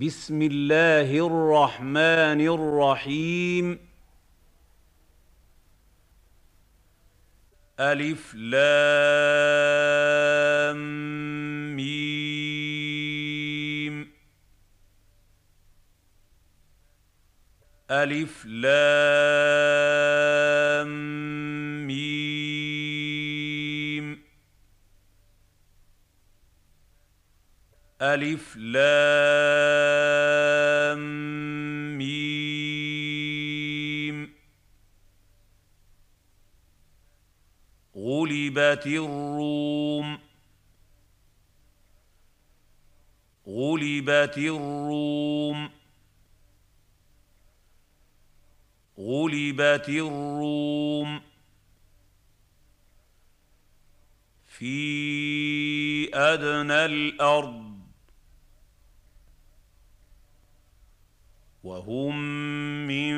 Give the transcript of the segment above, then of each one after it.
بسم الله الرحمن الرحيم. ألف لام ميم. ألف لام ألف لام ميم. غلبت الروم. غلبت الروم. غلبت الروم. في أدنى الأرض. وهم من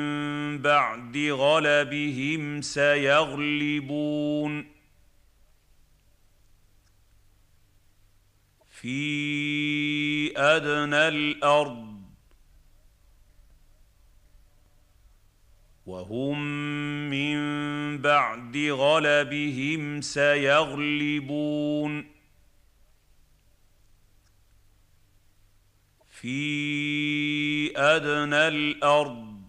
بعد غلبهم سيغلبون. في أدنى الأرض وهم من بعد غلبهم سيغلبون. في أدنى الأرض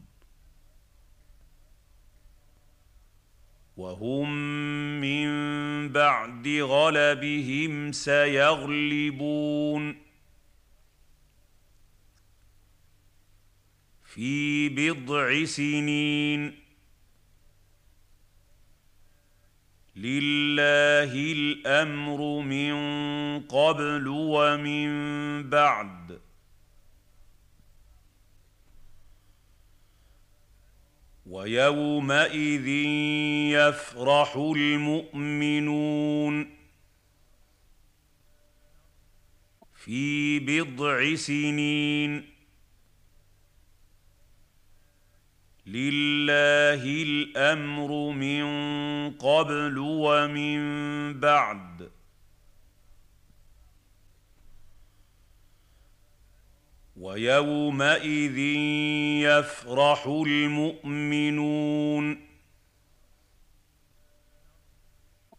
وهم من بعد غلبهم سيغلبون في بضع سنين لله الأمر من قبل ومن بعد ويومئذ يفرح المؤمنون في بضع سنين لله الأمر من قبل ومن بعد ويومئذ يفرح المؤمنون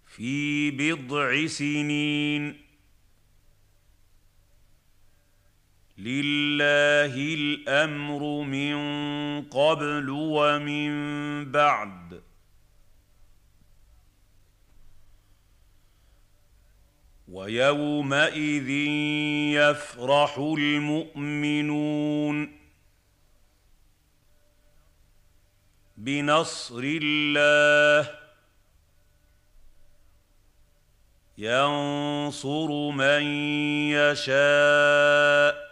في بضع سنين لله الأمر من قبل ومن بعد ويومئذ يفرح المؤمنون بنصر الله ينصر من يشاء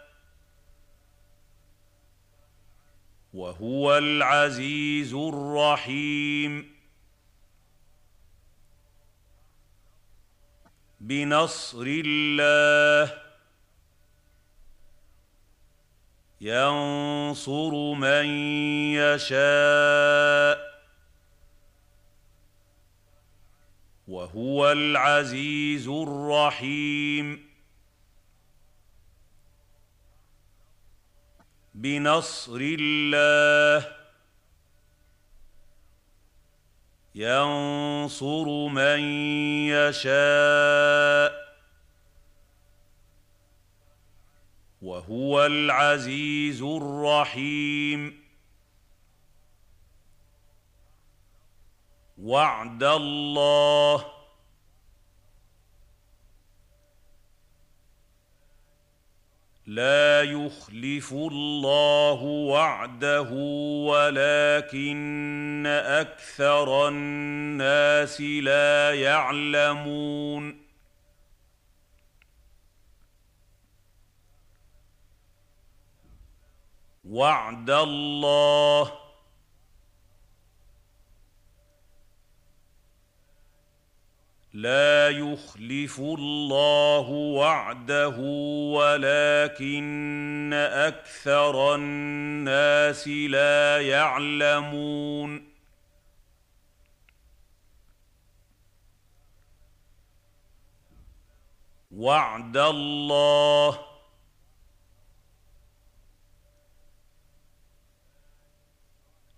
وهو العزيز الرحيم بنصر الله. ينصر من يشاء. وهو العزيز الرحيم. بنصر الله. ينصر من يشاء وهو العزيز الرحيم. وعد الله لا يخلف الله وعده ولكن أكثر الناس لا يعلمون. وعد الله لا يخلف الله وعده ولكن أكثر الناس لا يعلمون. وعد الله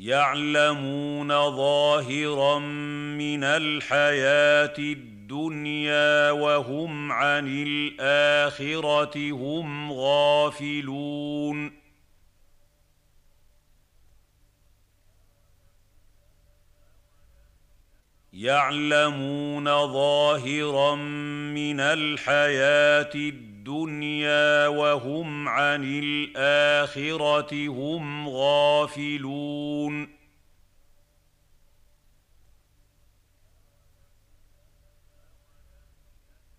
يعلمون ظاهرا من الحياة الدنيا وهم عن الآخرة هم غافلون. يعلمون ظاهرا من الحياة الدنيا وهم عن الآخرة هم غافلون.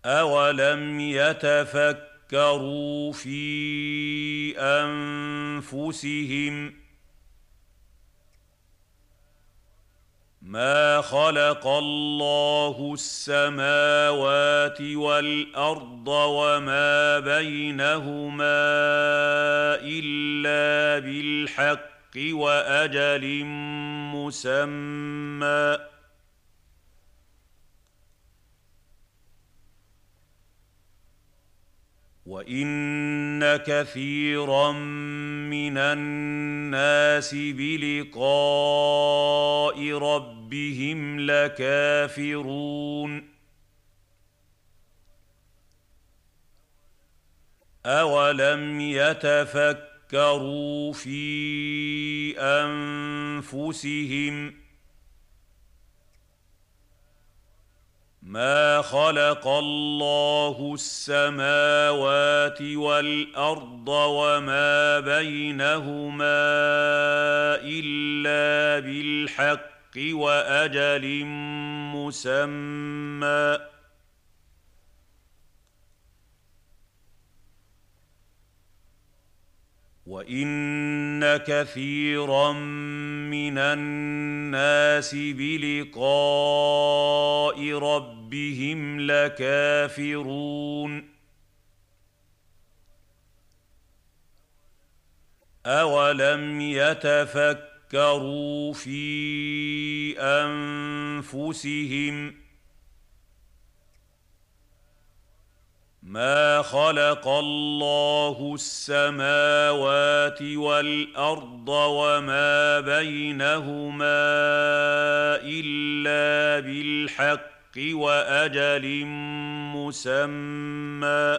اولم يتفكروا في انفسهم ما خلق الله السماوات والارض وما بينهما الا بالحق واجل مسمى وان كثيرا من الناس بلقاء ربهم لكافرون اولم يتفكروا في انفسهم ما خلق الله السماوات والارض وما بينهما الا بالحق واجل مسمى وان كثيرا من الناس بلقاء ربهم لكافرون اولم يتفكروا في انفسهم ما خلق الله السماوات والارض وما بينهما الا بالحق واجل مسمى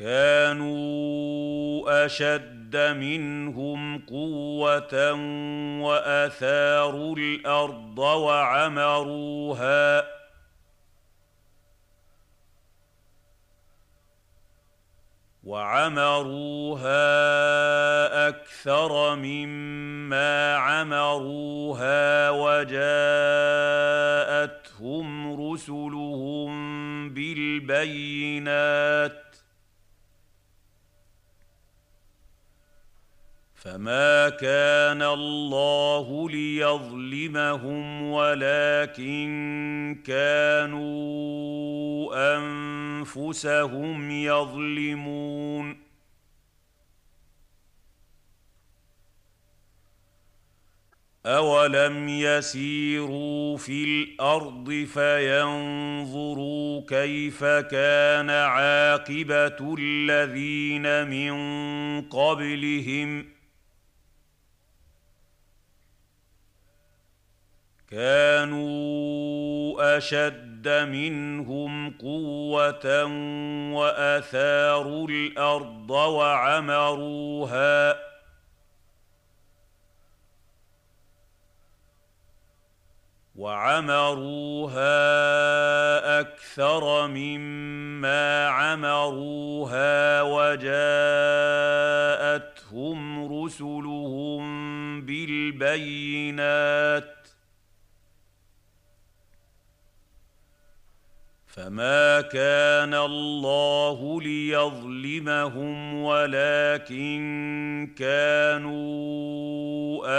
كانوا أشد منهم قوة وأثاروا الأرض وعمروها. وعمروها أكثر مما عمروها وجاءتهم رسلهم بالبينات. فما كان الله ليظلمهم ولكن كانوا انفسهم يظلمون اولم يسيروا في الأرض فينظروا كيف كان عاقبه الذين من قبلهم ۖ كانوا أشد منهم قوة وأثاروا الأرض وعمروها. وعمروها أكثر مما عمروها وجاءتهم رسلهم بالبينات. فما كان الله ليظلمهم ولكن كانوا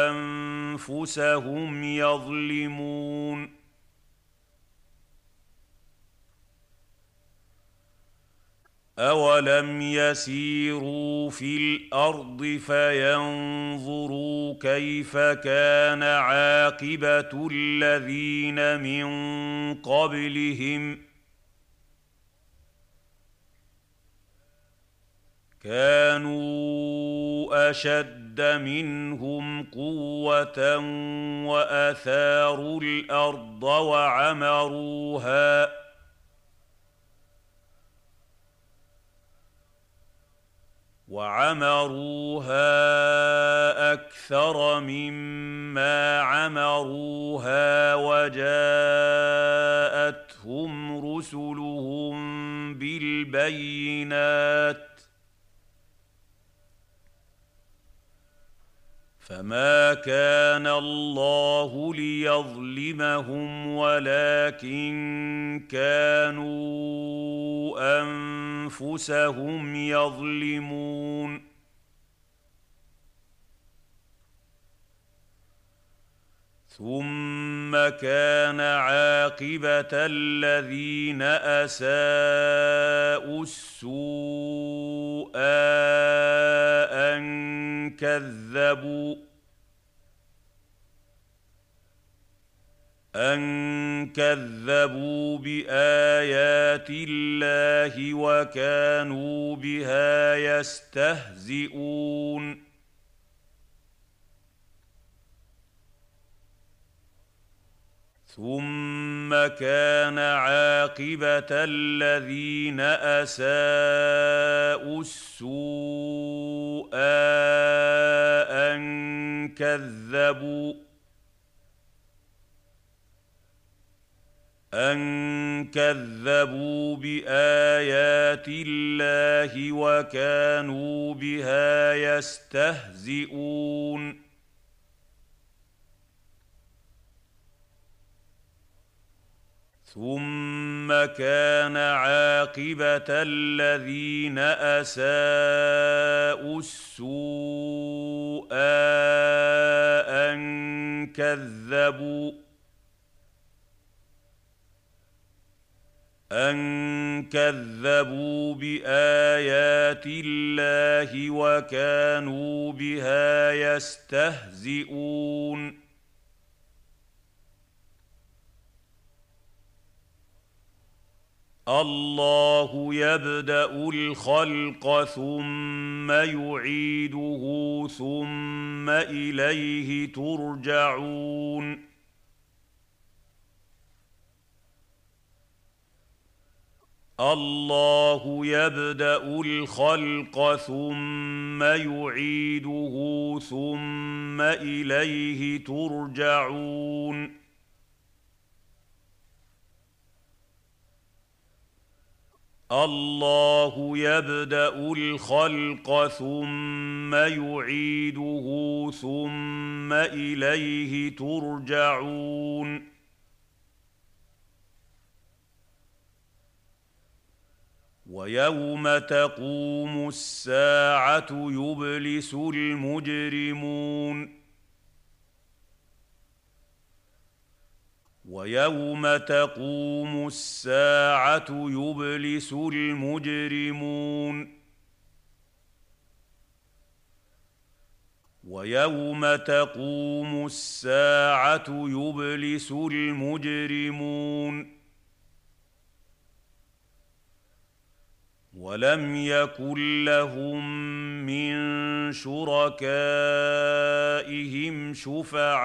انفسهم يظلمون اولم يسيروا في الأرض فينظروا كيف كان عاقبه الذين من قبلهم كانوا أشد منهم قوة وأثاروا الأرض وعمروها. وعمروها أكثر مما عمروها وجاءتهم رسلهم بالبينات. فما كان الله ليظلمهم ولكن كانوا انفسهم يظلمون ثم كان عاقبه الذين اساءوا السوء ان كذبوا ان كذبوا بايات الله وكانوا بها يستهزئون ثم كان عاقبة الذين أساءوا السوء أن كذبوا أن كذبوا بآيات الله وكانوا بها يستهزئون ثم كان عاقبة الذين أساءوا السوء أن كذبوا أن كذبوا بآيات الله وكانوا بها يستهزئون الله يبدأ الخلق ثم يعيده ثم إليه ترجعون. الله يبدأ الخلق ثم يعيده ثم إليه ترجعون. الله يبدأ الخلق ثم يعيده ثم إليه ترجعون. ويوم تقوم الساعة يبلس المجرمون. ويوم تقوم الساعة يبلس المجرمون. ويوم تقوم الساعة يبلس المجرمون. ولم يكن لهم من شركائهم شفعاء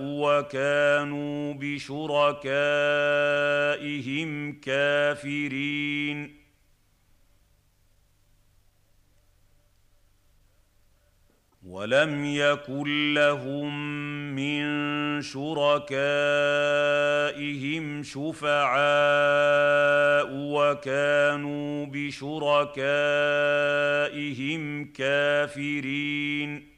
وكانوا بشركائهم كافرين. ولم يكن لهم من شركائهم شفعاء وكانوا بشركائهم كافرين.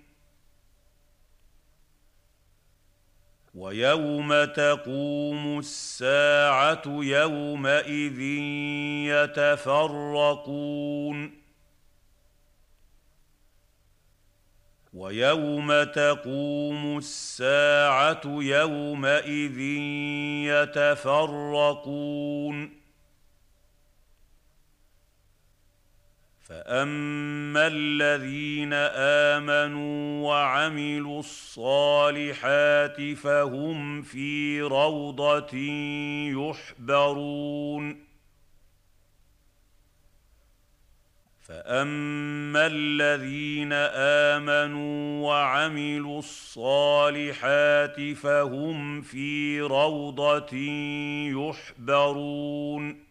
ويوم تقوم الساعة يومئذ يتفرقون. ويوم تقوم الساعة يومئذ يتفرقون. فاما الذين امنوا وعملوا الصالحات فهم في روضه يحبرون فاما الذين امنوا وعملوا الصالحات فهم في روضه يحبرون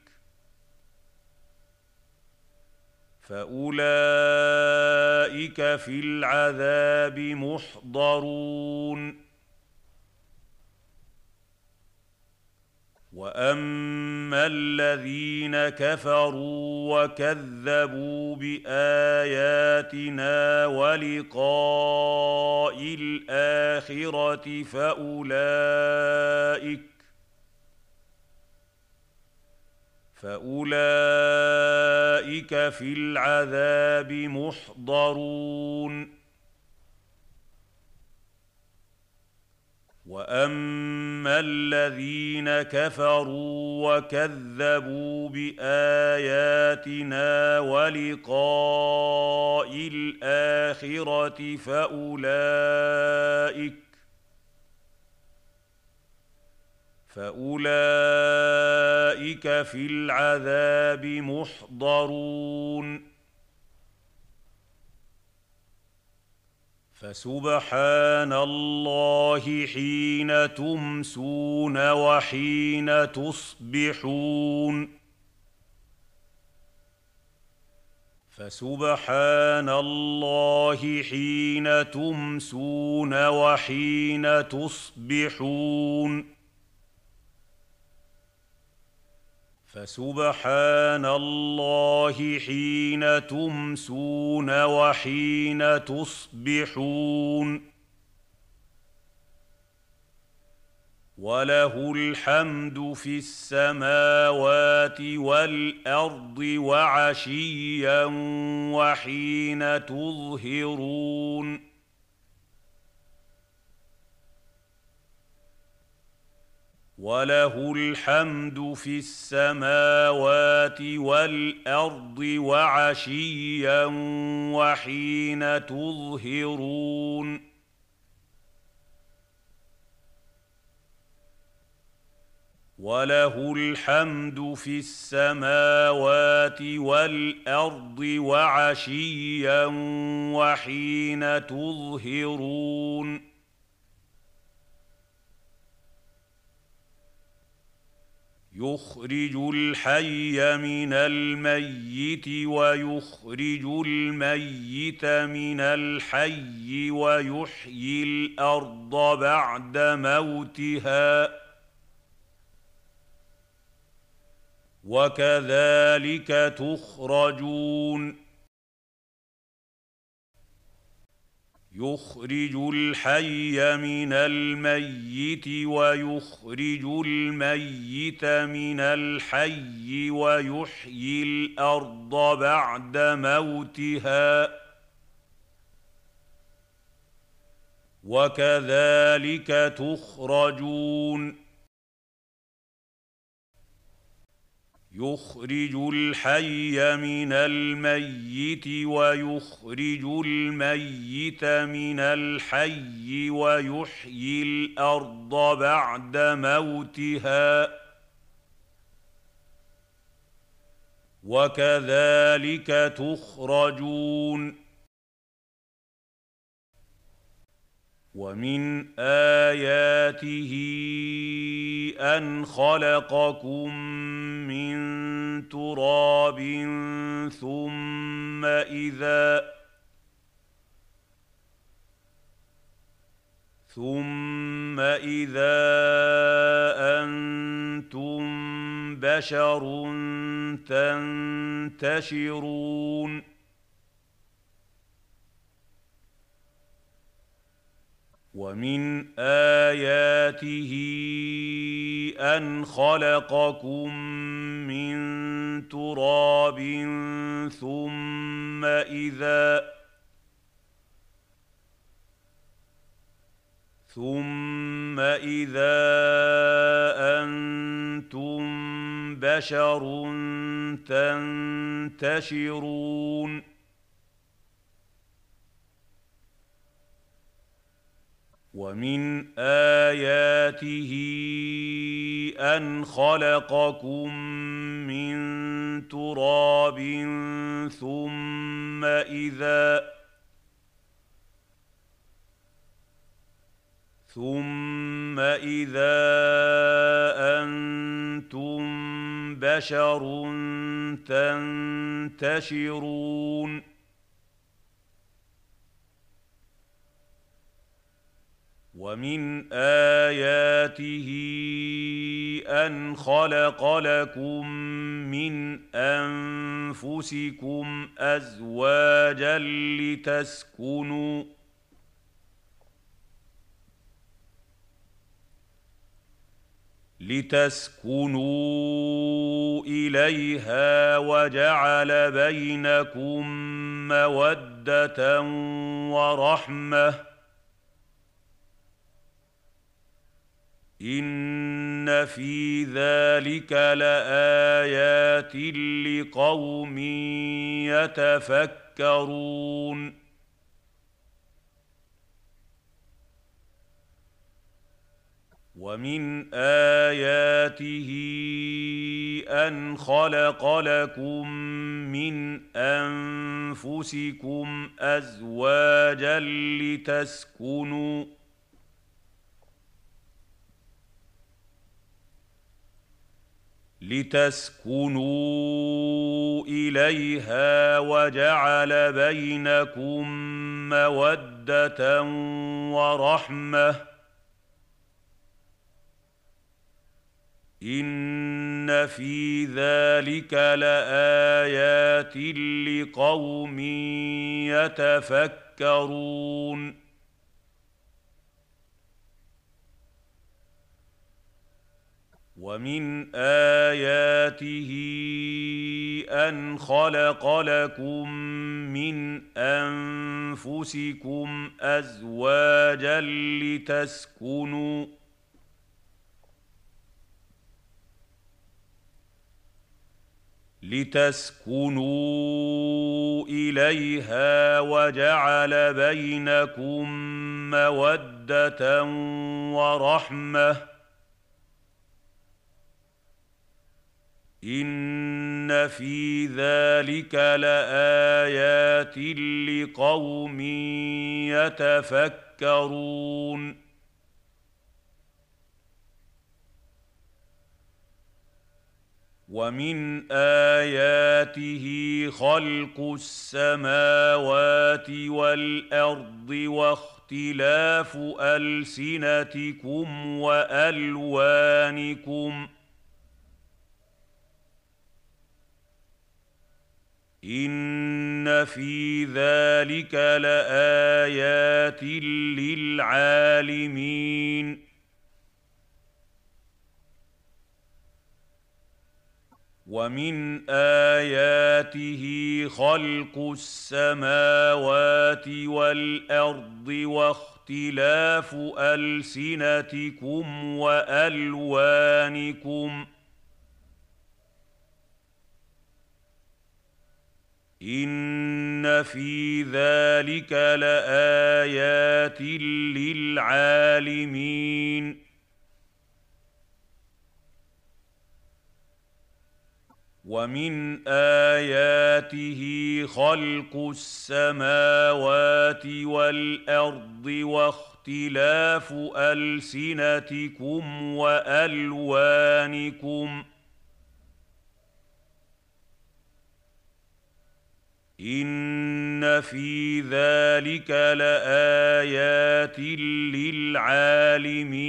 فأولئك في العذاب محضرون. وأما الذين كفروا وكذبوا بآياتنا ولقاء الآخرة فأولئك فأولئك في العذاب محضرون. وأما الذين كفروا وكذبوا بآياتنا ولقاء الآخرة فأولئك فأولئك في العذاب محضرون. فسبحان الله حين تمسون وحين تصبحون. فسبحان الله حين تمسون وحين تصبحون. فسبحان الله حين تمسون وحين تصبحون وله الحمد في السماوات والأرض وعشيا وحين تظهرون وله الحمد في السماوات والارض وعشيا وحين تظهرون وله الحمد في السماوات والارض وعشيا وحين تظهرون يخرج الحي من الميت ويخرج الميت من الحي ويحيي الأرض بعد موتها. وكذلك تخرجون. يخرج الحي من الميت ويخرج الميت من الحي ويحيي الأرض بعد موتها. وكذلك تخرجون. يخرج الحي من الميت ويخرج الميت من الحي ويحيي الأرض بعد موتها. وكذلك تخرجون. ومن آياته أن خلقكم من تراب ثم إذا ثم إذا أنتم بشر تنتشرون ومن آياته أن خلقكم من تراب ثم إذا ثم إذا أنتم بشر تنتشرون ومن آياته أن خلقكم من تراب ثم إذا ثم إذا أنتم بشر تنتشرون ومن اياته ان خلق لكم من انفسكم ازواجا لتسكنوا لتسكنوا اليها وجعل بينكم موده ورحمه ان في ذلك لايات لقوم يتفكرون ومن اياته ان خلق لكم من انفسكم ازواجا لتسكنوا لتسكنوا إليها وجعل بينكم مودة ورحمة. إن في ذلك لآيات لقوم يتفكرون. ومن آياته أن خلق لكم من أنفسكم أزواجا لتسكنوا لتسكنوا إليها وجعل بينكم مودة ورحمة ان في ذلك لايات لقوم يتفكرون ومن اياته خلق السماوات والارض واختلاف السنتكم والوانكم ان في ذلك لايات للعالمين ومن اياته خلق السماوات والارض واختلاف السنتكم والوانكم ان في ذلك لايات للعالمين ومن اياته خلق السماوات والارض واختلاف السنتكم والوانكم ان في ذلك لايات للعالمين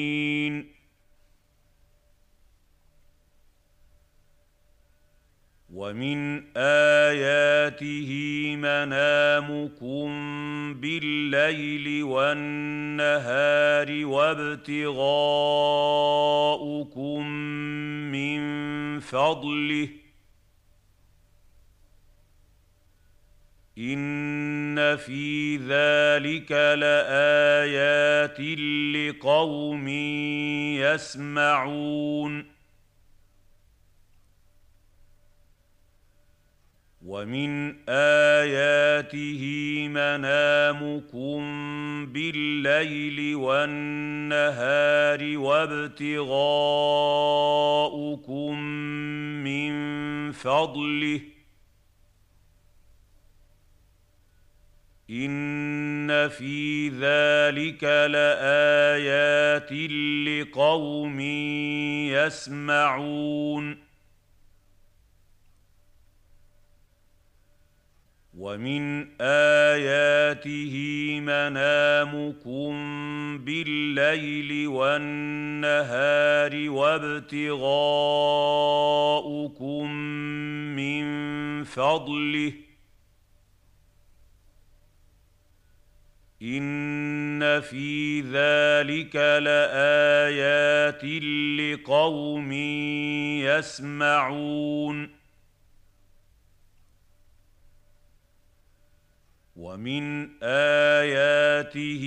ومن اياته منامكم بالليل والنهار وابتغاؤكم من فضله ان في ذلك لايات لقوم يسمعون ومن اياته منامكم بالليل والنهار وابتغاؤكم من فضله ان في ذلك لايات لقوم يسمعون ومن اياته منامكم بالليل والنهار وابتغاؤكم من فضله ان في ذلك لايات لقوم يسمعون ومن اياته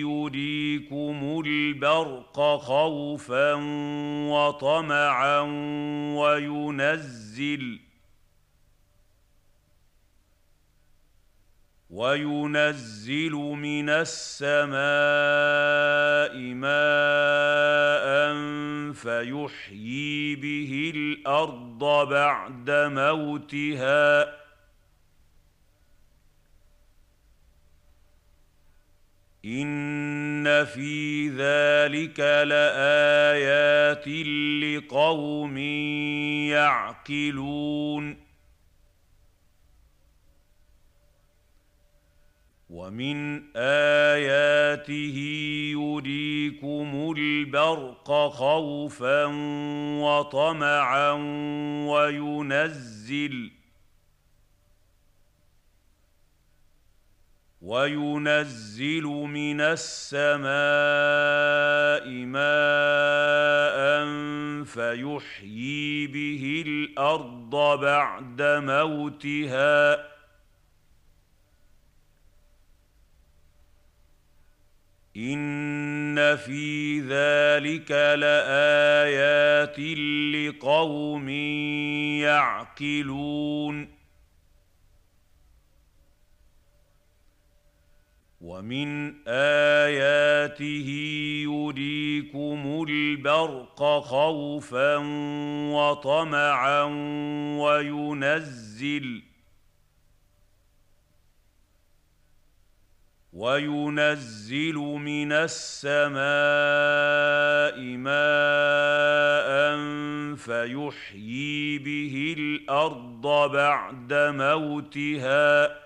يريكم البرق خوفا وطمعا وينزل وينزل من السماء ماء فيحيي به الأرض بعد موتها. إن في ذلك لآيات لقوم يعقلون. ومن آياته يريكم البرق خوفا وطمعا وينزل وينزل من السماء ماء فيحيي به الأرض بعد موتها ان في ذلك لايات لقوم يعقلون ومن اياته يريكم البرق خوفا وطمعا وينزل وينزل من السماء ماء فيحيي به الأرض بعد موتها.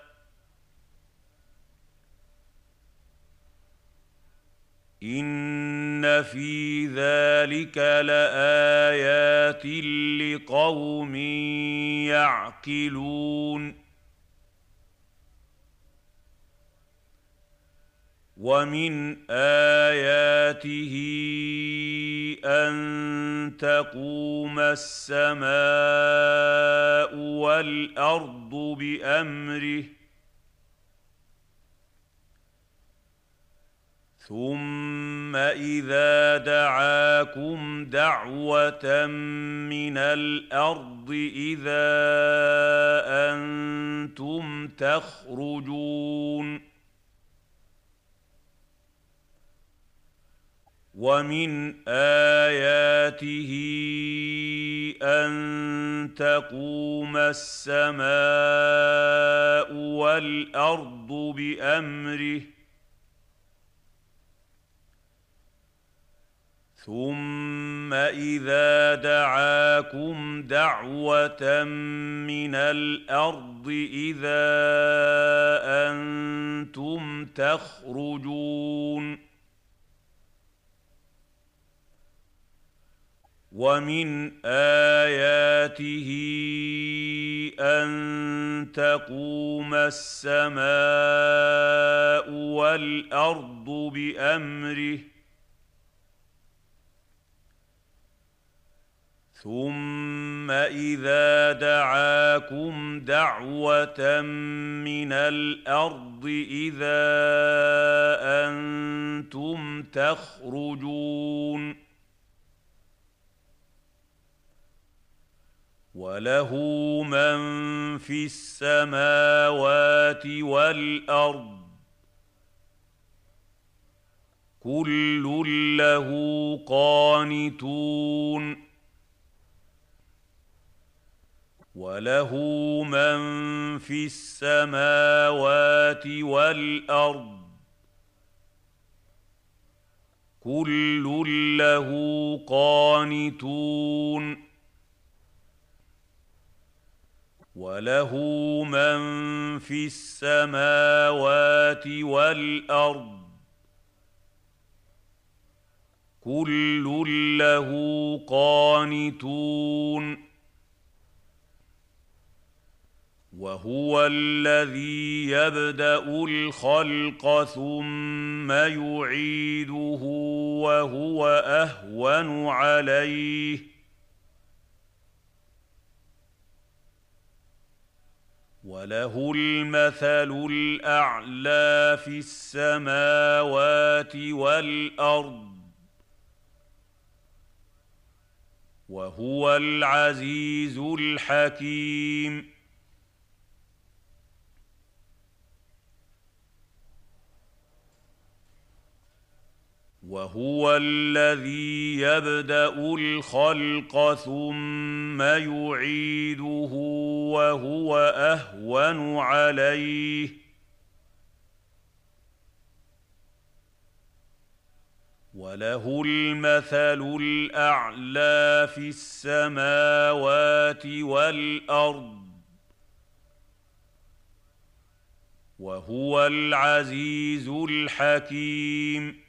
إن في ذلك لآيات لقوم يعقلون. ومن اياته ان تقوم السماء والارض بامره ثم اذا دعاكم دعوه من الأرض اذا أنتم تخرجون ومن اياته ان تقوم السماء والارض بامره ثم اذا دعاكم دعوه من الأرض اذا أنتم تخرجون ومن اياته ان تقوم السماء والارض بامره ثم اذا دعاكم دعوه من الأرض اذا أنتم تخرجون وله من في السماوات والارض كل له قانتون وله من في السماوات والارض كل له قانتون وله من في السماوات والارض كل له قانتون وهو الذي يبدا الخلق ثم يعيده وهو اهون عليه وله المثل الأعلى في السماوات والأرض وهو العزيز الحكيم. وهو الذي يبدأ الخلق ثم يعيده وهو أهون عليه. وله المثل الأعلى في السماوات والأرض. وهو العزيز الحكيم.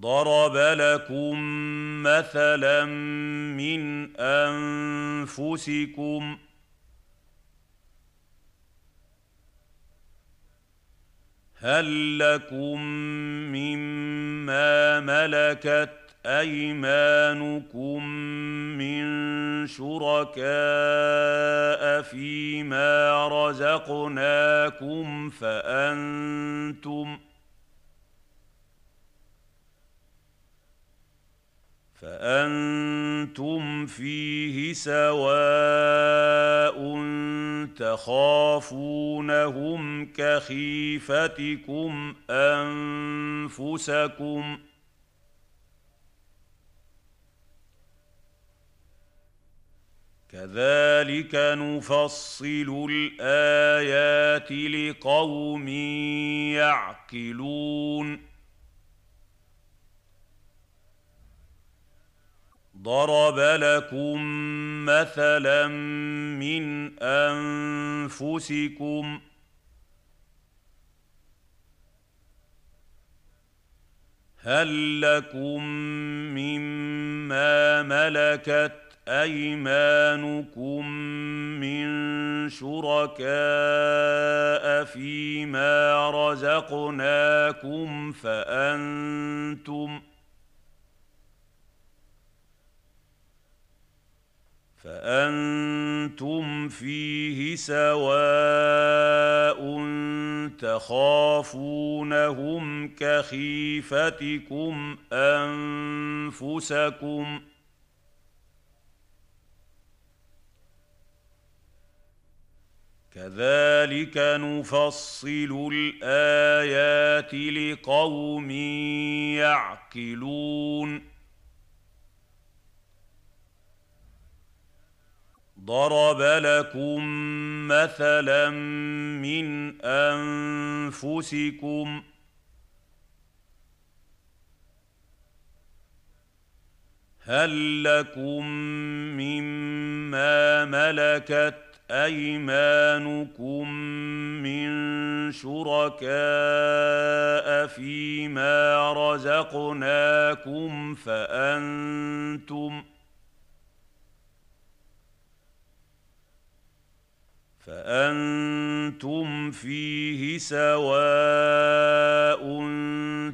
ضرب لكم مثلا من أنفسكم هل لكم مما ملكت أيمانكم من شركاء فيما رزقناكم فأنتم فأنتم فيه سواء تخافونهم كخيفتكم أنفسكم كذلك نفصل الآيات لقوم يعقلون ضرب لكم مثلا من أنفسكم هل لكم مما ملكت أيمانكم من شركاء فيما رزقناكم فأنتم فأنتم فيه سواء تخافونهم كخيفتكم أنفسكم كذلك نفصل الآيات لقوم يعقلون ضرب لكم مثلا من أنفسكم هل لكم مما ملكت أيمانكم من شركاء فيما رزقناكم فأنتم فأنتم فيه سواء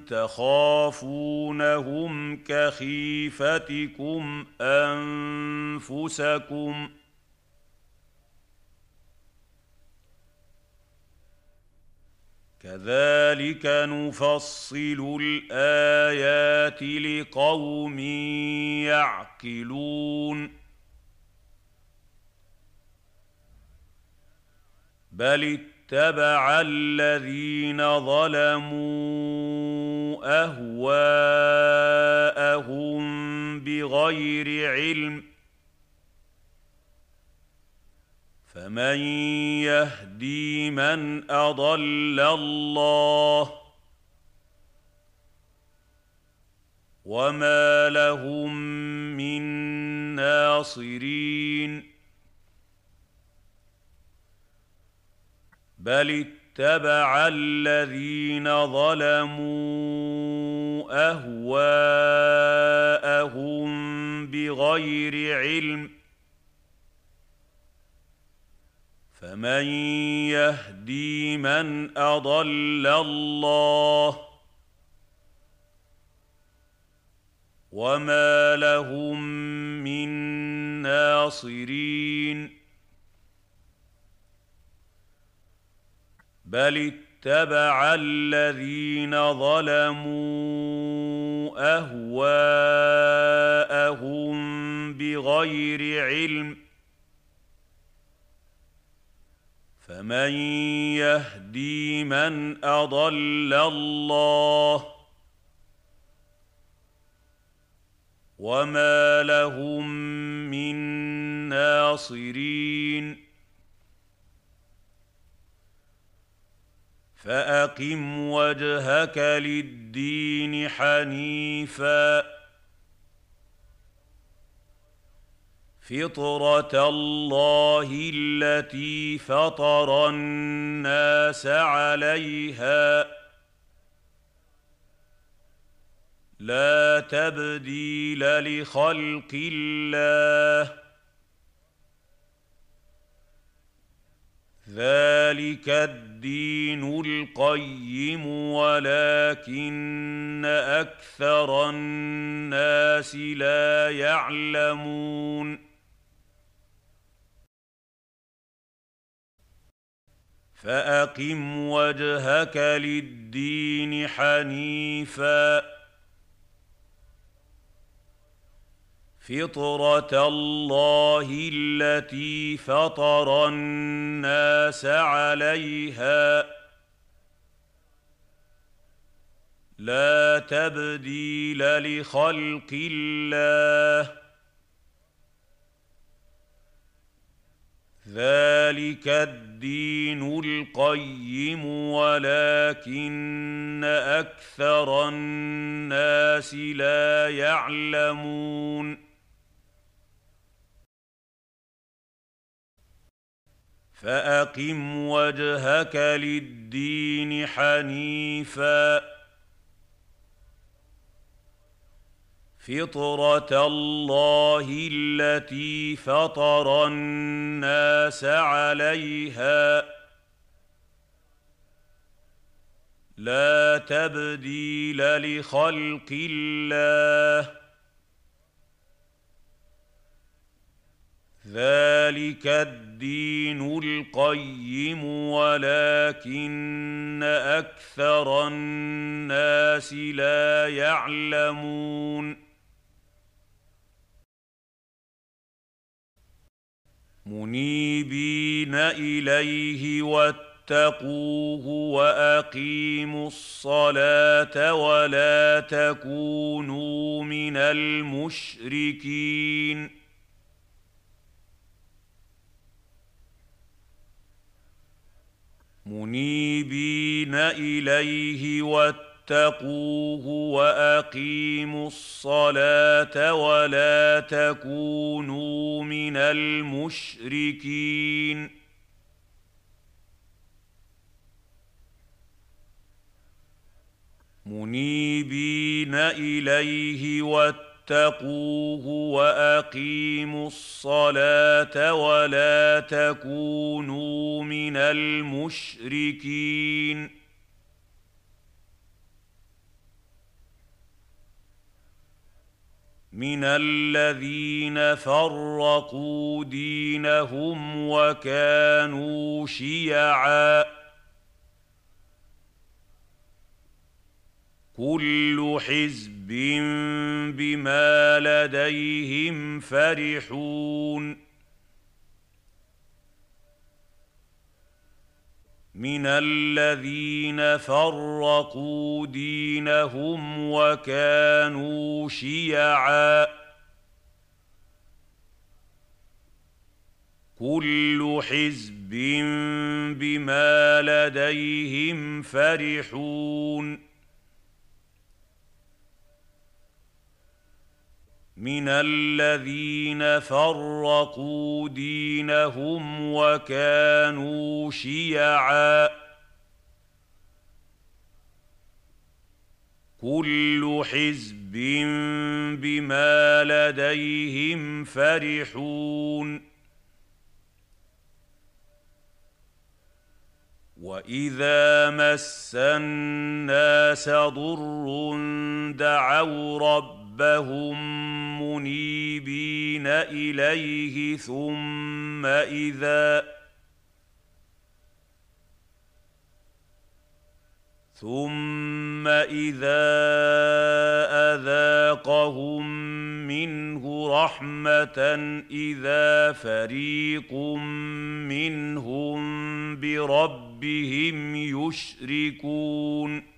تخافونهم كخيفتكم أنفسكم كذلك نفصل الآيات لقوم يعقلون بل اتبع الذين ظلموا اهواءهم بغير علم فمن يهدي من اضل الله وما لهم من ناصرين بل اتبع الذين ظلموا اهواءهم بغير علم فمن يهدي من اضل الله وما لهم من ناصرين بل اتبع الذين ظلموا اهواءهم بغير علم فمن يهدي من اضل الله وما لهم من ناصرين فأقم وجهك للدين حنيفا. فطرة الله التي فطر الناس عليها. لا تبديل لخلق الله. ذلك الدين القيم ولكن أكثر الناس لا يعلمون. فأقم وجهك للدين حنيفا. فطرة الله التي فطر الناس عليها. لا تبديل لخلق الله. ذلك الدين القيم ولكن أكثر الناس لا يعلمون. فأقم وجهك للدين حنيفا. فطرة الله التي فطر الناس عليها. لا تبديل لخلق الله. ذلك الدين القيم ولكن أكثر الناس لا يعلمون. منيبين إليه واتقوه وأقيموا الصلاة ولا تكونوا من المشركين. منيبين إليه واتقوه وأقيموا الصلاة ولا تكونوا من المشركين. منيبين إليه واتقوه واتقوه وأقيموا الصلاة ولا تكونوا من المشركين. من الذين فرقوا دينهم وكانوا شيعا. كل حزب بما لديهم فرحون. من الذين فرقوا دينهم وكانوا شيعا. كل حزب بما لديهم فرحون. من الذين فرقوا دينهم وكانوا شيعا كل حزب بما لديهم فرحون واذا مس الناس ضر دعوا ربهم منيبين اليه ثم اذا ثم اذا اذاقهم منه رحمه اذا فريق منهم بربهم يشركون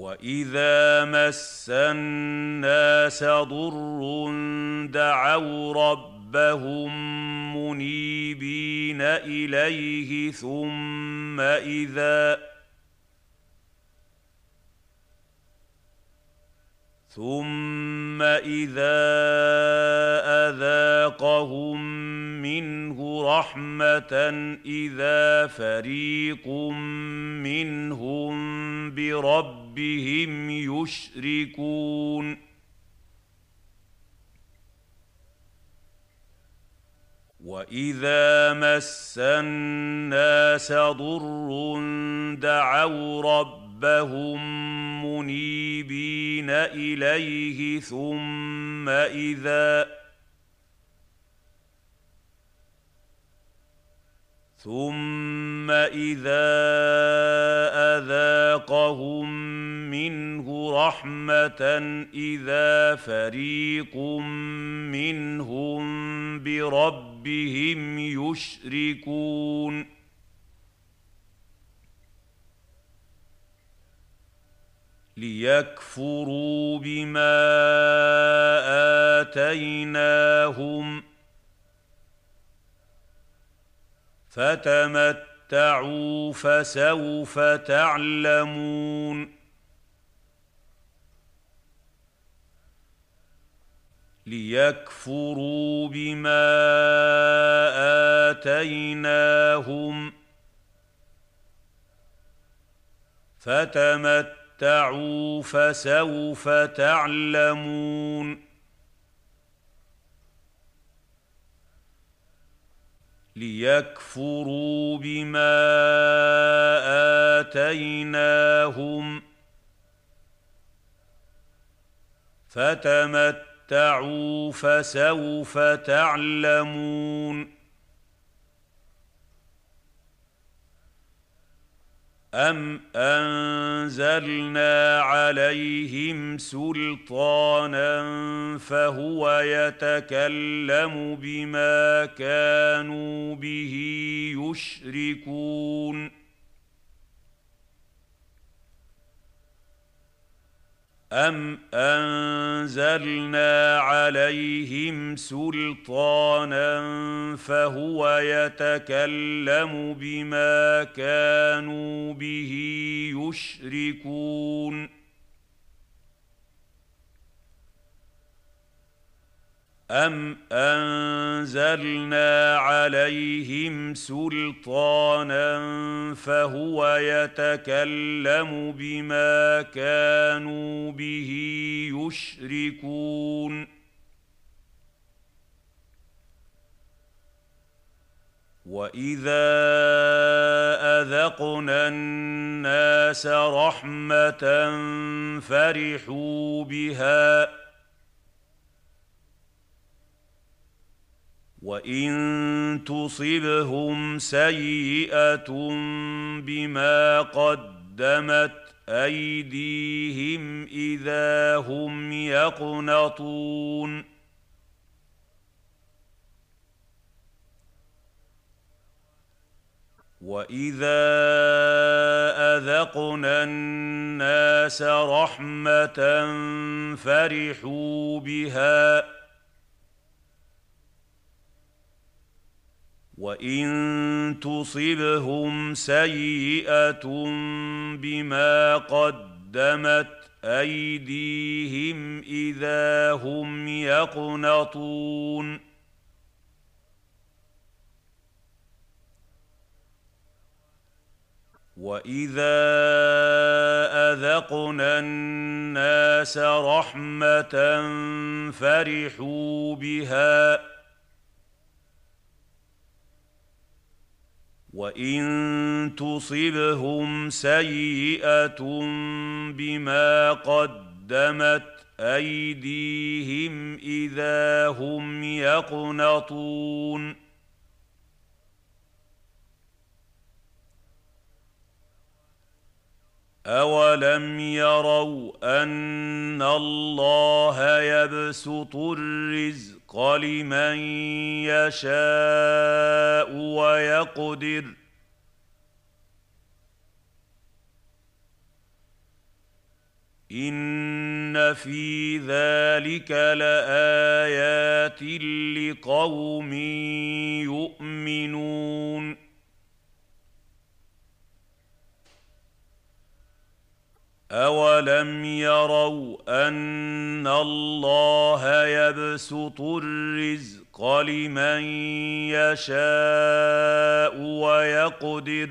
واذا مس الناس ضر دعوا ربهم منيبين اليه ثم اذا ثم اذا اذاقهم منه رحمه اذا فريق منهم بربهم يشركون. وإذا مس الناس ضر دعوا ربهم منيبين إليه ثم إذا ثم اذا اذاقهم منه رحمه اذا فريق منهم بربهم يشركون ليكفروا بما اتيناهم فتمتعوا فسوف تعلمون. ليكفروا بما آتيناهم. فتمتعوا فسوف تعلمون. ليكفروا بما آتيناهم. فتمتعوا فسوف تعلمون. ام انزلنا عليهم سلطانا فهو يتكلم بما كانوا به يشركون ام انزلنا عليهم سلطانا فهو يتكلم بما كانوا به يشركون ام انزلنا عليهم سلطانا فهو يتكلم بما كانوا به يشركون واذا اذقنا الناس رحمه فرحوا بها وان تصبهم سيئه بما قدمت ايديهم اذا هم يقنطون واذا اذقنا الناس رحمه فرحوا بها وان تصبهم سيئه بما قدمت ايديهم اذا هم يقنطون واذا اذقنا الناس رحمه فرحوا بها وان تصبهم سيئه بما قدمت ايديهم اذا هم يقنطون اولم يروا ان الله يبسط الرزق الرزق لمن يشاء ويقدر. إن في ذلك لآيات لقوم يؤمنون. اولم يروا ان الله يبسط الرزق لمن يشاء ويقدر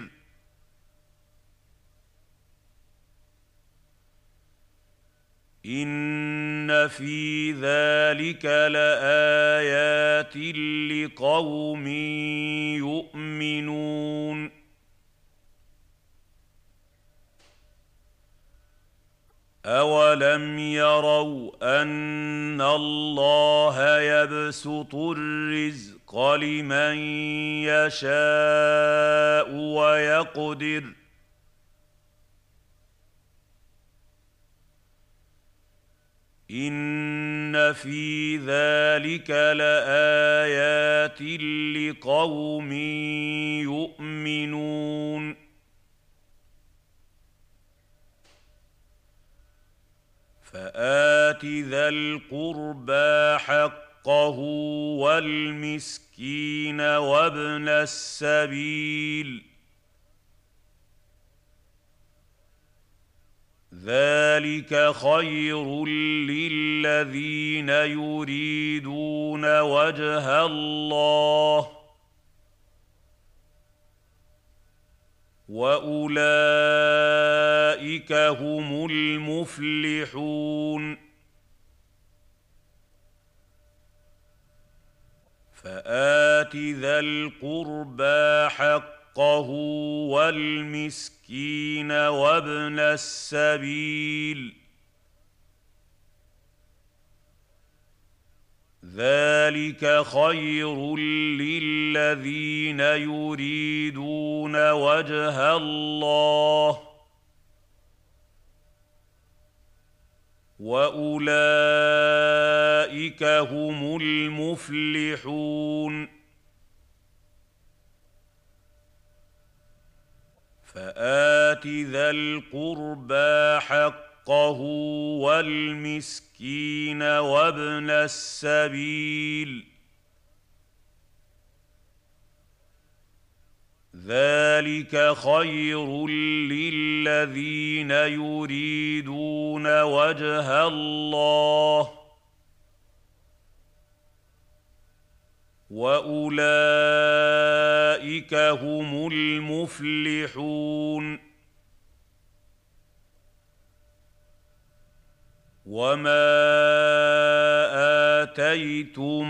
ان في ذلك لايات لقوم يؤمنون اولم يروا ان الله يبسط الرزق لمن يشاء ويقدر ان في ذلك لايات لقوم يؤمنون فآت ذا القربى حقه والمسكين وابن السبيل. ذلك خير للذين يريدون وجه الله. واولئك هم المفلحون فات ذا القربى حقه والمسكين وابن السبيل ذلك خير للذين يريدون وجه الله واولئك هم المفلحون فات ذا القربى حقه والمسكين وابن السبيل. ذلك خير للذين يريدون وجه الله. وأولئك هم المفلحون. وما اتيتم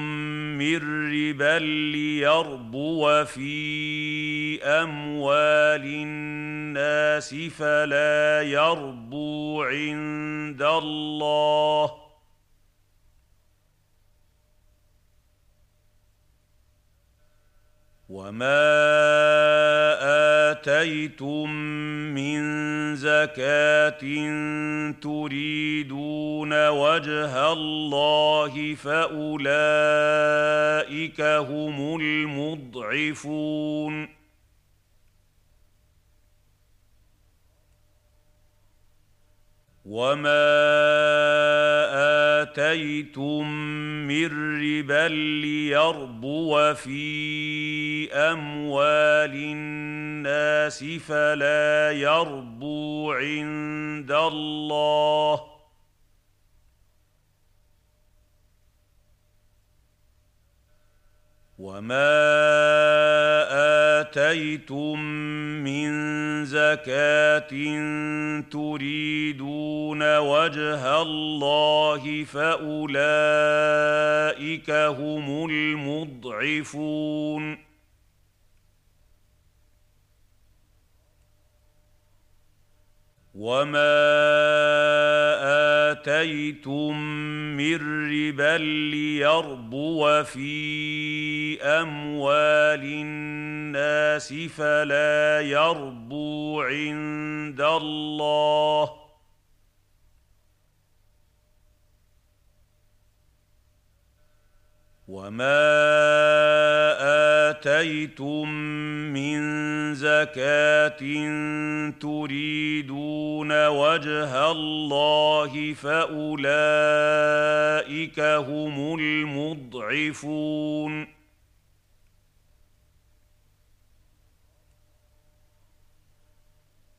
من ربا ليربو في اموال الناس فلا يربو عند الله وما اتيتم من زكاه تريدون وجه الله فاولئك هم المضعفون وما اتيتم من ربا ليربو في اموال الناس فلا يربو عند الله وما اتيتم من زكاه تريدون وجه الله فاولئك هم المضعفون وما اتيتم من ربا ليربو في اموال الناس فلا يربو عند الله وما آتيتم من زكاة تريدون وجه الله فأولئك هم المضعفون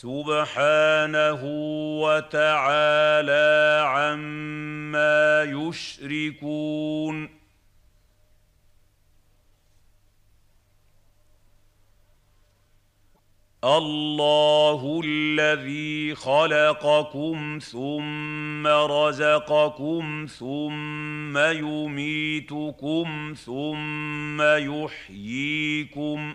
سبحانه وتعالى عما يشركون. الله الذي خلقكم ثم رزقكم ثم يميتكم ثم يحييكم.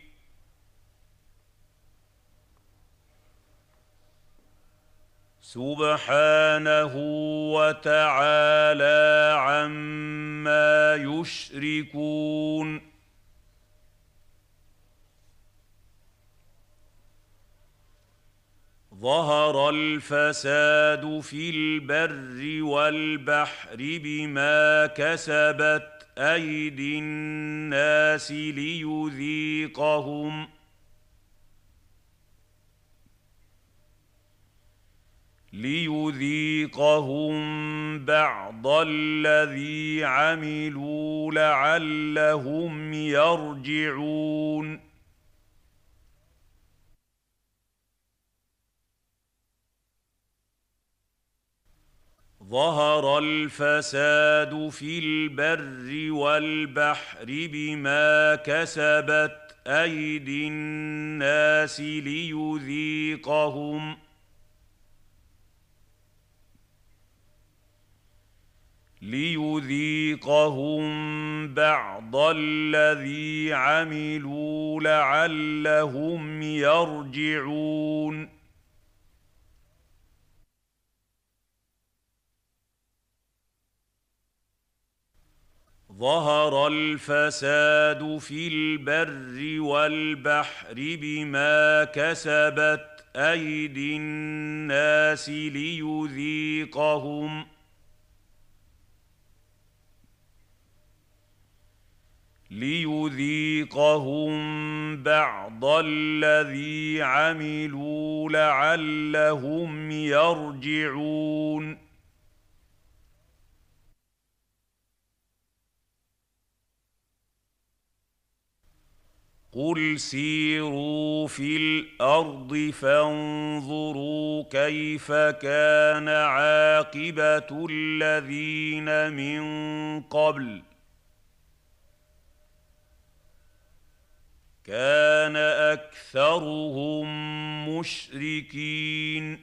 سبحانه وتعالى عما يشركون. ظهر الفساد في البر والبحر بما كسبت أيدي الناس ليذيقهم. ليذيقهم بعض الذي عملوا لعلهم يرجعون. ظهر الفساد في البر والبحر بما كسبت أيدي الناس ليذيقهم. ليذيقهم بعض الذي عملوا لعلهم يرجعون. ظهر الفساد في البر والبحر بما كسبت أيدي الناس ليذيقهم. ليذيقهم بعض الذي عملوا لعلهم يرجعون. قل سيروا في الأرض فانظروا كيف كان عاقبه الذين من قبل كان أكثرهم مشركين.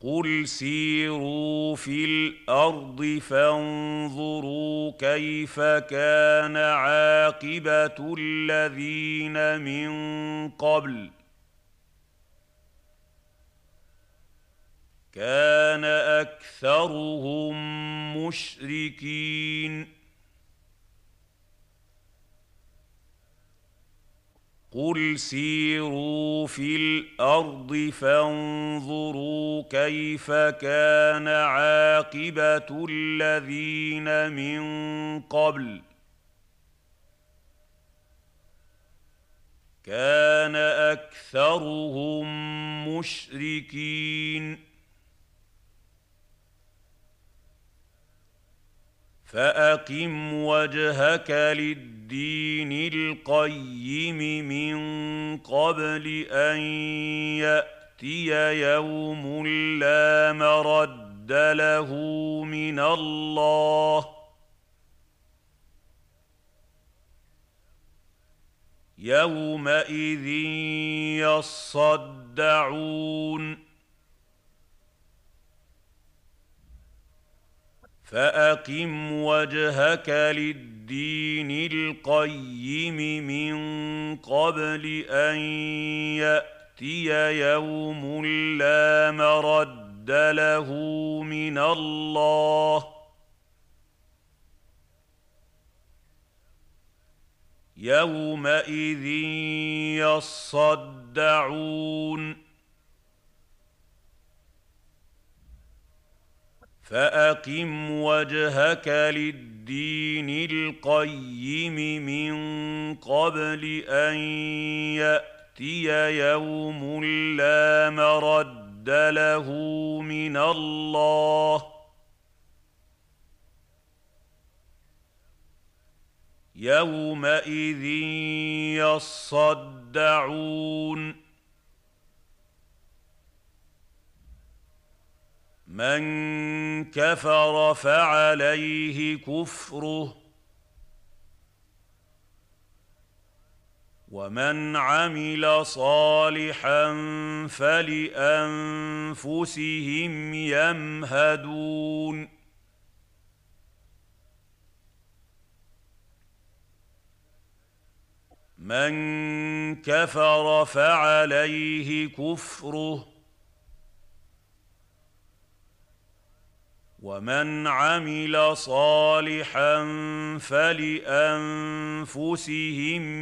قل سيروا في الأرض فانظروا كيف كان عاقبة الذين من قبل. كان أكثرهم مشركين. قل سيروا في الأرض فانظروا كيف كان عاقبه الذين من قبل كان اكثرهم مشركين فأقم وجهك للدين القيم من قبل أن يأتي يوم لا مرد له من الله. يومئذ يصدعون فأقم وجهك للدين القيم من قبل أن يأتي يوم لا مرد له من الله. يومئذ يصدعون فأقم وجهك للدين القيم من قبل أن يأتي يوم لا مرد له من الله. يومئذ يصدعون. من كفر فعليه كفره ومن عمل صالحا فلأنفسهم يمهدون من كفر فعليه كفره ومن عمل صالحا فلأنفسهم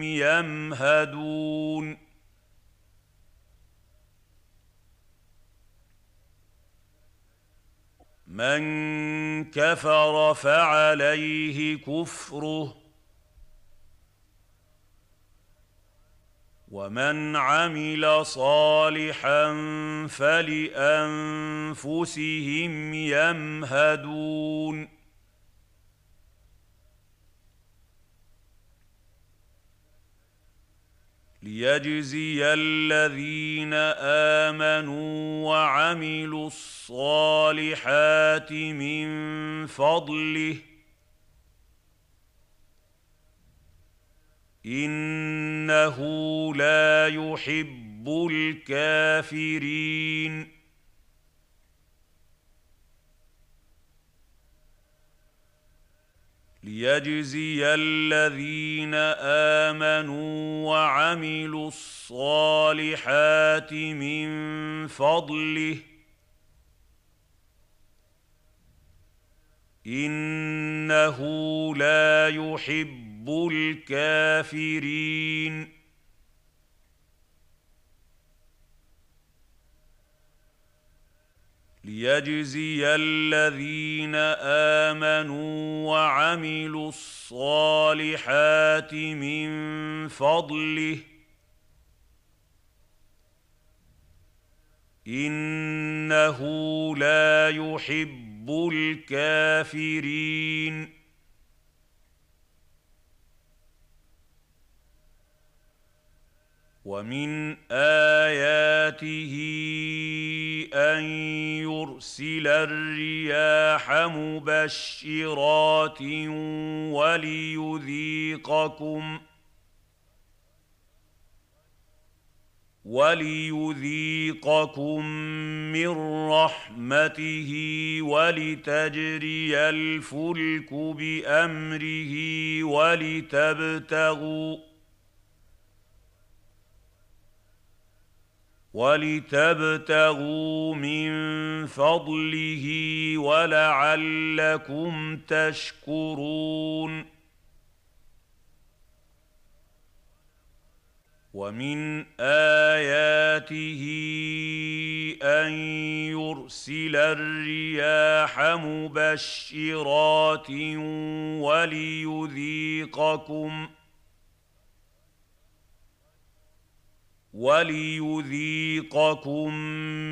يمهدون. من كفر فعليه كفره ومن عمل صالحا فلأنفسهم يمهدون. ليجزي الذين آمنوا وعملوا الصالحات من فضله إنه لا يحب الكافرين. ليجزي الذين آمنوا وعملوا الصالحات من فضله. إنه لا يحب يحب الكافرين. ليجزي الذين آمنوا وعملوا الصالحات من فضله. إنه لا يحب الكافرين. ومن آياته أن يرسل الرياح مبشرات وليذيقكم وليذيقكم من رحمته ولتجري الفلك بأمره ولتبتغوا ولتبتغوا من فضله ولعلكم تشكرون. ومن آياته أن يرسل الرياح مبشرات وليذيقكم ۖ وليذيقكم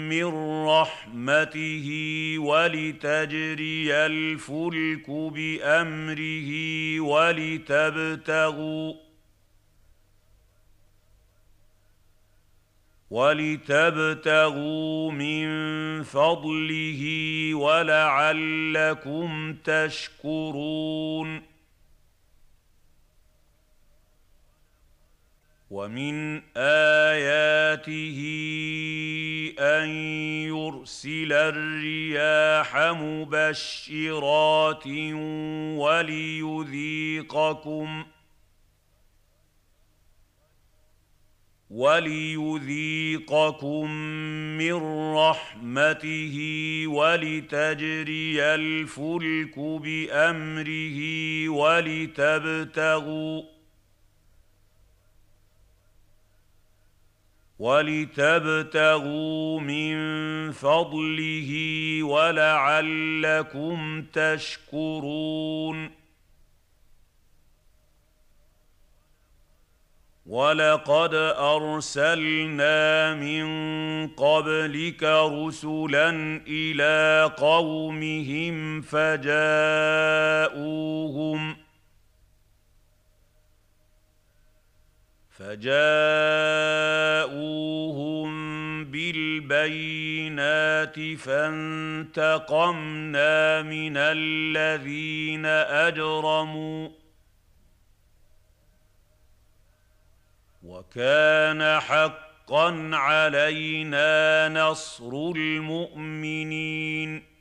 من رحمته ولتجري الفلك بأمره ولتبتغوا ولتبتغوا من فضله ولعلكم تشكرون ومن آياته أن يرسل الرياح مبشرات وليذيقكم وليذيقكم من رحمته ولتجري الفلك بأمره ولتبتغوا ولتبتغوا من فضله ولعلكم تشكرون. ولقد أرسلنا من قبلك رسلا إلى قومهم فجاءوهم فجاءوهم بالبينات فانتقمنا من الذين أجرموا وكان حقا علينا نصر المؤمنين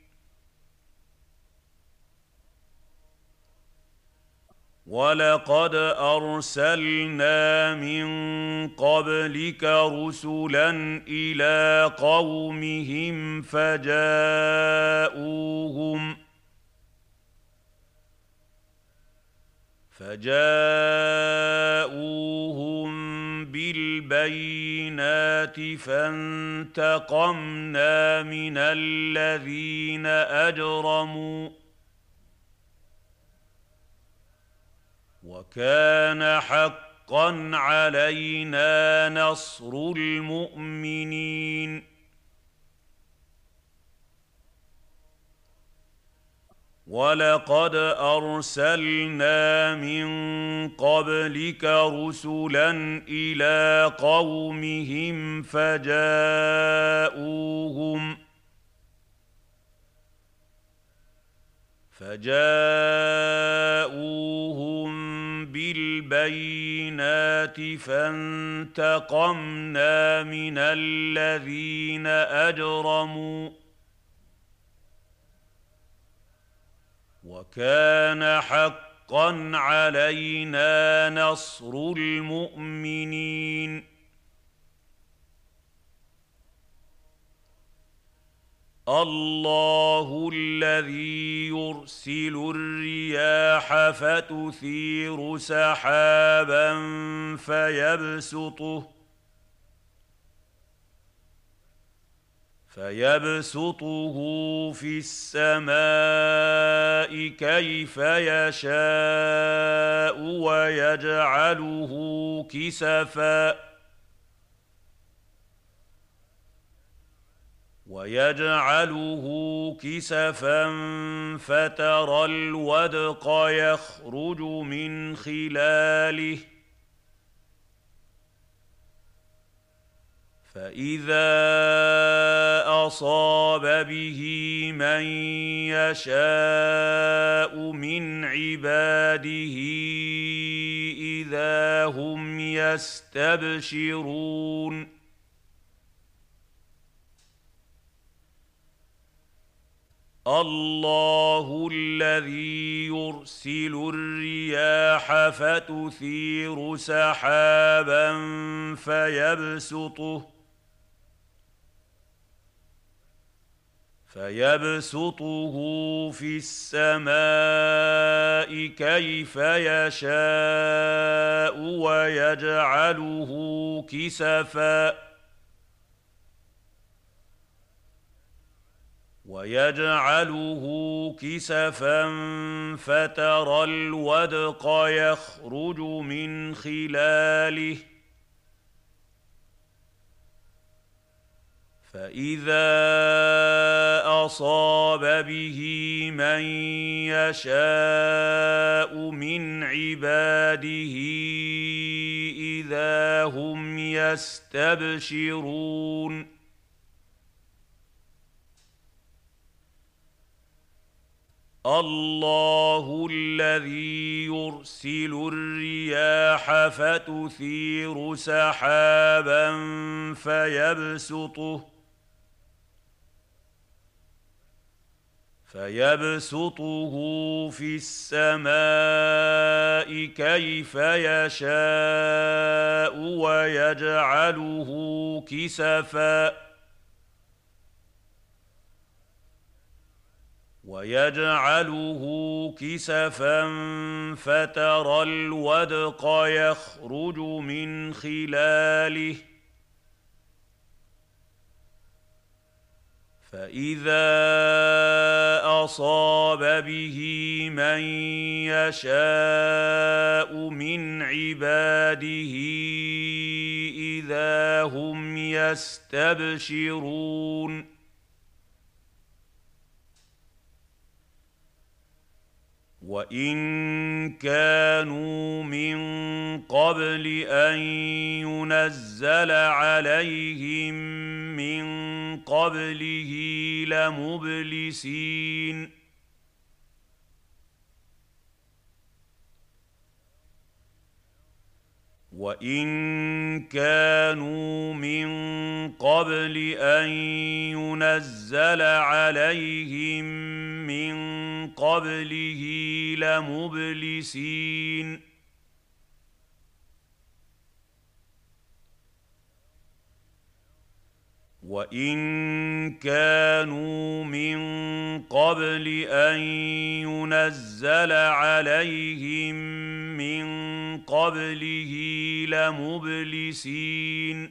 ولقد ارسلنا من قبلك رسلا إلى قومهم فجاءوهم فجاءوهم بالبينات فانتقمنا من الذين اجرموا وكان حقا علينا نصر المؤمنين. ولقد أرسلنا من قبلك رسلا إلى قومهم فجاءوهم فجاءوهم بالبينات فانتقمنا من الذين أجرموا وكان حقا علينا نصر المؤمنين الله الذي يرسل الرياح فتثير سحابا فيبسطه فيبسطه في السماء كيف يشاء ويجعله كسفاً ويجعله كسفا فترى الودق يخرج من خلاله. فإذا أصاب به من يشاء من عباده إذا هم يستبشرون. الله الذي يرسل الرياح فتثير سحابا فيبسطه فيبسطه في السماء كيف يشاء ويجعله كسفاً ويجعله كسفا فترى الودق يخرج من خلاله. فإذا أصاب به من يشاء من عباده إذا هم يستبشرون. الله الذي يرسل الرياح فتثير سحابا فيبسطه فيبسطه في السماء كيف يشاء ويجعله كسفاً ويجعله كسفا فترى الودق يخرج من خلاله. فإذا أصاب به من يشاء من عباده إذا هم يستبشرون. وان كانوا من قبل ان ينزل عليهم من قبله لمبلسين وان كانوا من قبل ان ينزل عليهم من قبله لمبلسين وان كانوا من قبل ان ينزل عليهم من قبله لمبلسين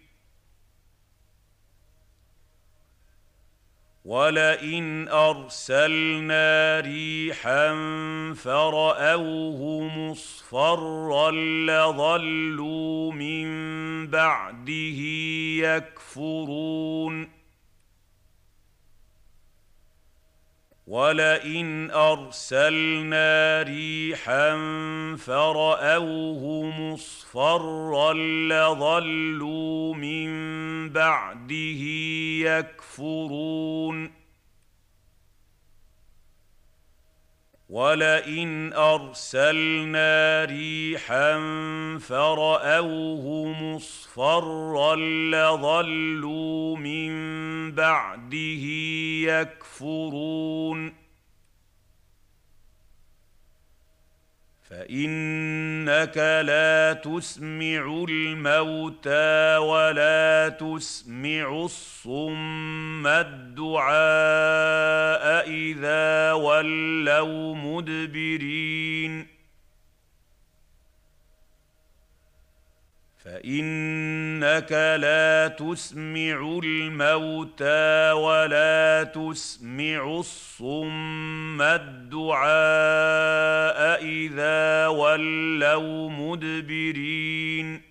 ولئن ارسلنا ريحا فراوه مصفرا لظلوا من بعده يكفرون ولئن ارسلنا ريحا فراوه مصفرا لظلوا من بعده يكفرون ولئن أرسلنا ريحا فرأوه مصفرا لظلوا من بعده يكفرون فإنك لا تسمع الموتى ولا تسمع الصم الدعاء إذا ولوا مدبرين فإنك لا تسمع الموتى ولا تسمع الصم الدعاء إذا ولوا مدبرين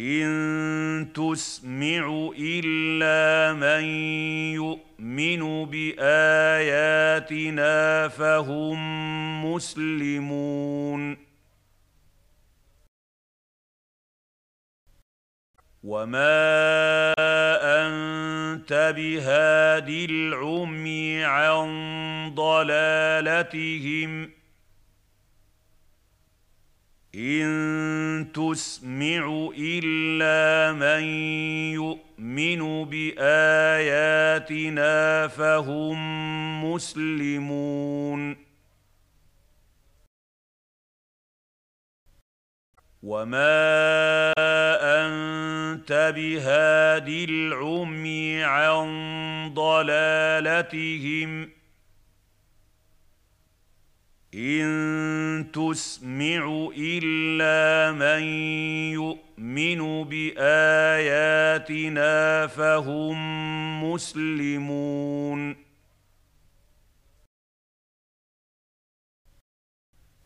إن تسمع إلا من يؤمن بآياتنا فهم مسلمون. وما انت بهاد العمي عن ضلالتهم إن تسمع إلا من يؤمن بآياتنا فهم مسلمون. وما انت بهاد العمي عن ضلالتهم إن تسمع إلا من يؤمن بآياتنا فهم مسلمون.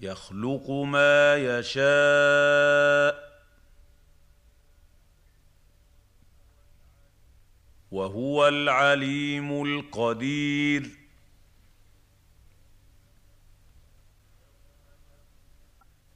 يخلق ما يشاء وهو العليم القدير.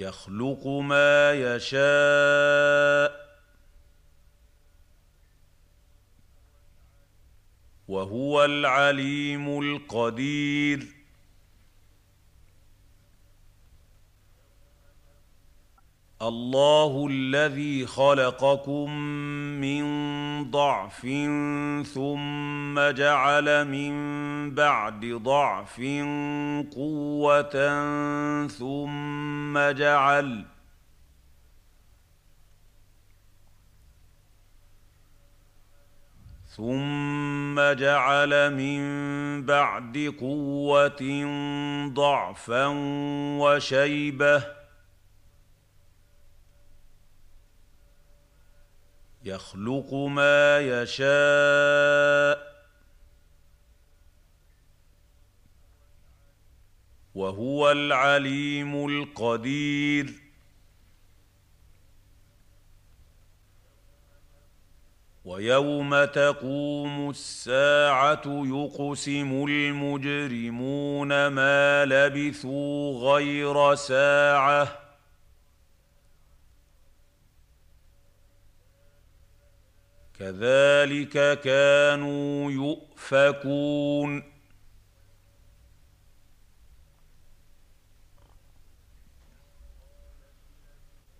يخلق ما يشاء وهو العليم القدير. الله الذي خلقكم من ضعف ثم جعل من بعد ضعف قوة ثم جعل ثم جعل من بعد قوة ضعفا وشيبة يخلق ما يشاء وهو العليم القدير. ويوم تقوم الساعة يقسم المجرمون ما لبثوا غير ساعة. كذلك كانوا يؤفكون.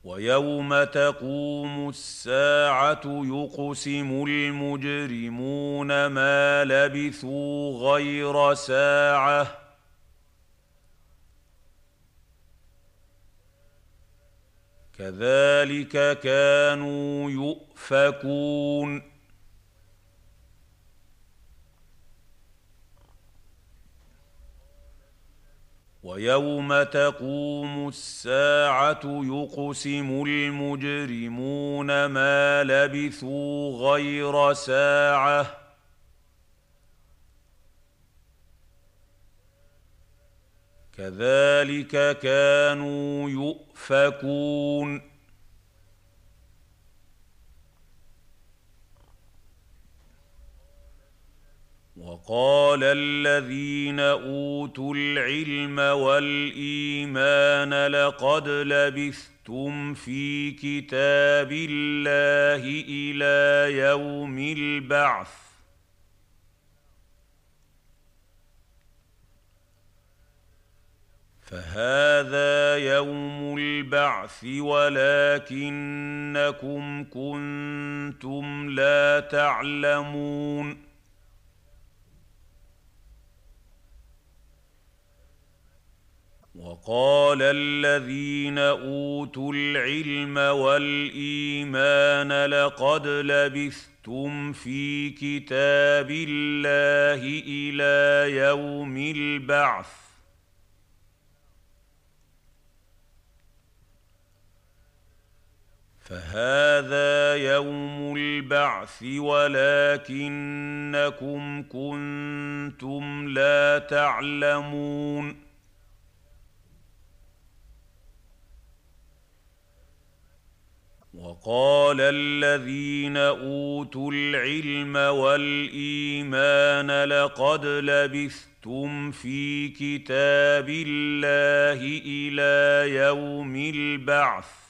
ويوم تقوم الساعة يقسم المجرمون ما لبثوا غير ساعة. كذلك كانوا يؤفكون. ويوم تقوم الساعة يقسم المجرمون ما لبثوا غير ساعة. كذلك كانوا يؤفكون. وقال الذين أوتوا العلم والإيمان لقد لبثتم في كتاب الله إلى يوم البعث. فهذا يوم البعث ولكنكم كنتم لا تعلمون. وقال الذين أوتوا العلم والإيمان لقد لبثتم في كتاب الله إلى يوم البعث. فهذا يوم البعث ولكنكم كنتم لا تعلمون. وقال الذين أوتوا العلم والإيمان لقد لبثتم في كتاب الله إلى يوم البعث.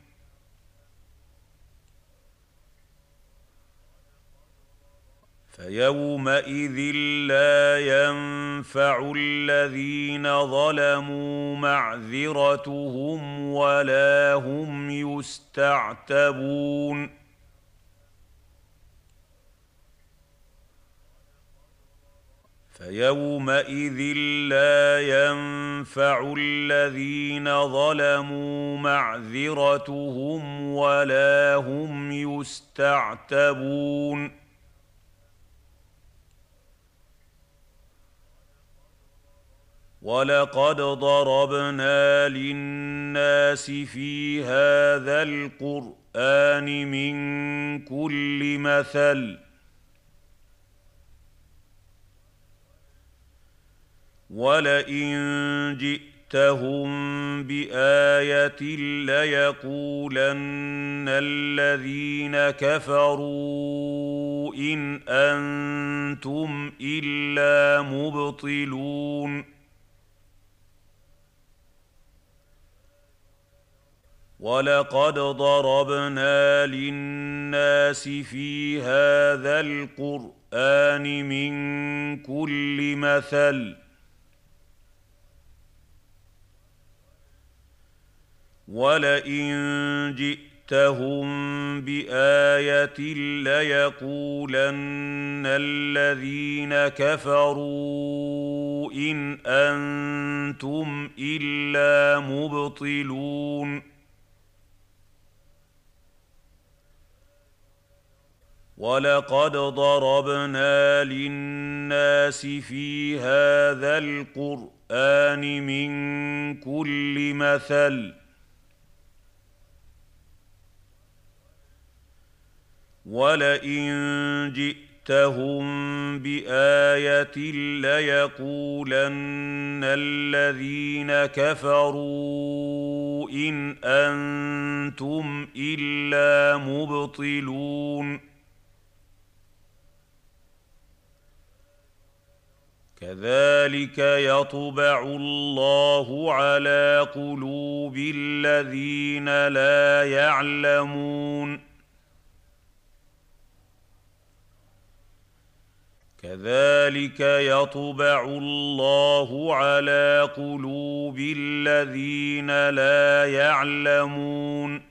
فيومئذ لا ينفع الذين ظلموا معذرتهم ولا هم يستعتبون. فيومئذ لا ينفع الذين ظلموا معذرتهم ولا هم يستعتبون. ولقد ضربنا للناس في هذا القران من كل مثل ولئن جئتهم بايه ليقولن الذين كفروا ان أنتم الا مبطلون ولقد ضربنا للناس في هذا القران من كل مثل ولئن جئتهم بايه ليقولن الذين كفروا ان أنتم الا مبطلون ولقد ضربنا للناس في هذا القران من كل مثل ولئن جئتهم بايه ليقولن الذين كفروا ان أنتم الا مبطلون كذلك يطبع الله على قلوب الذين لا يعلمون. كذلك يطبع الله على قلوب الذين لا يعلمون.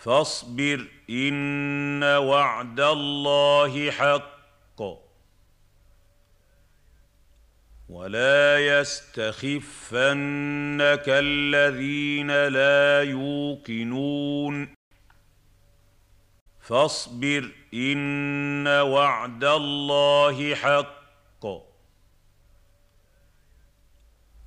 فاصبر إن وعد الله حق. ولا يستخفنك الذين لا يوقنون. فاصبر إن وعد الله حق.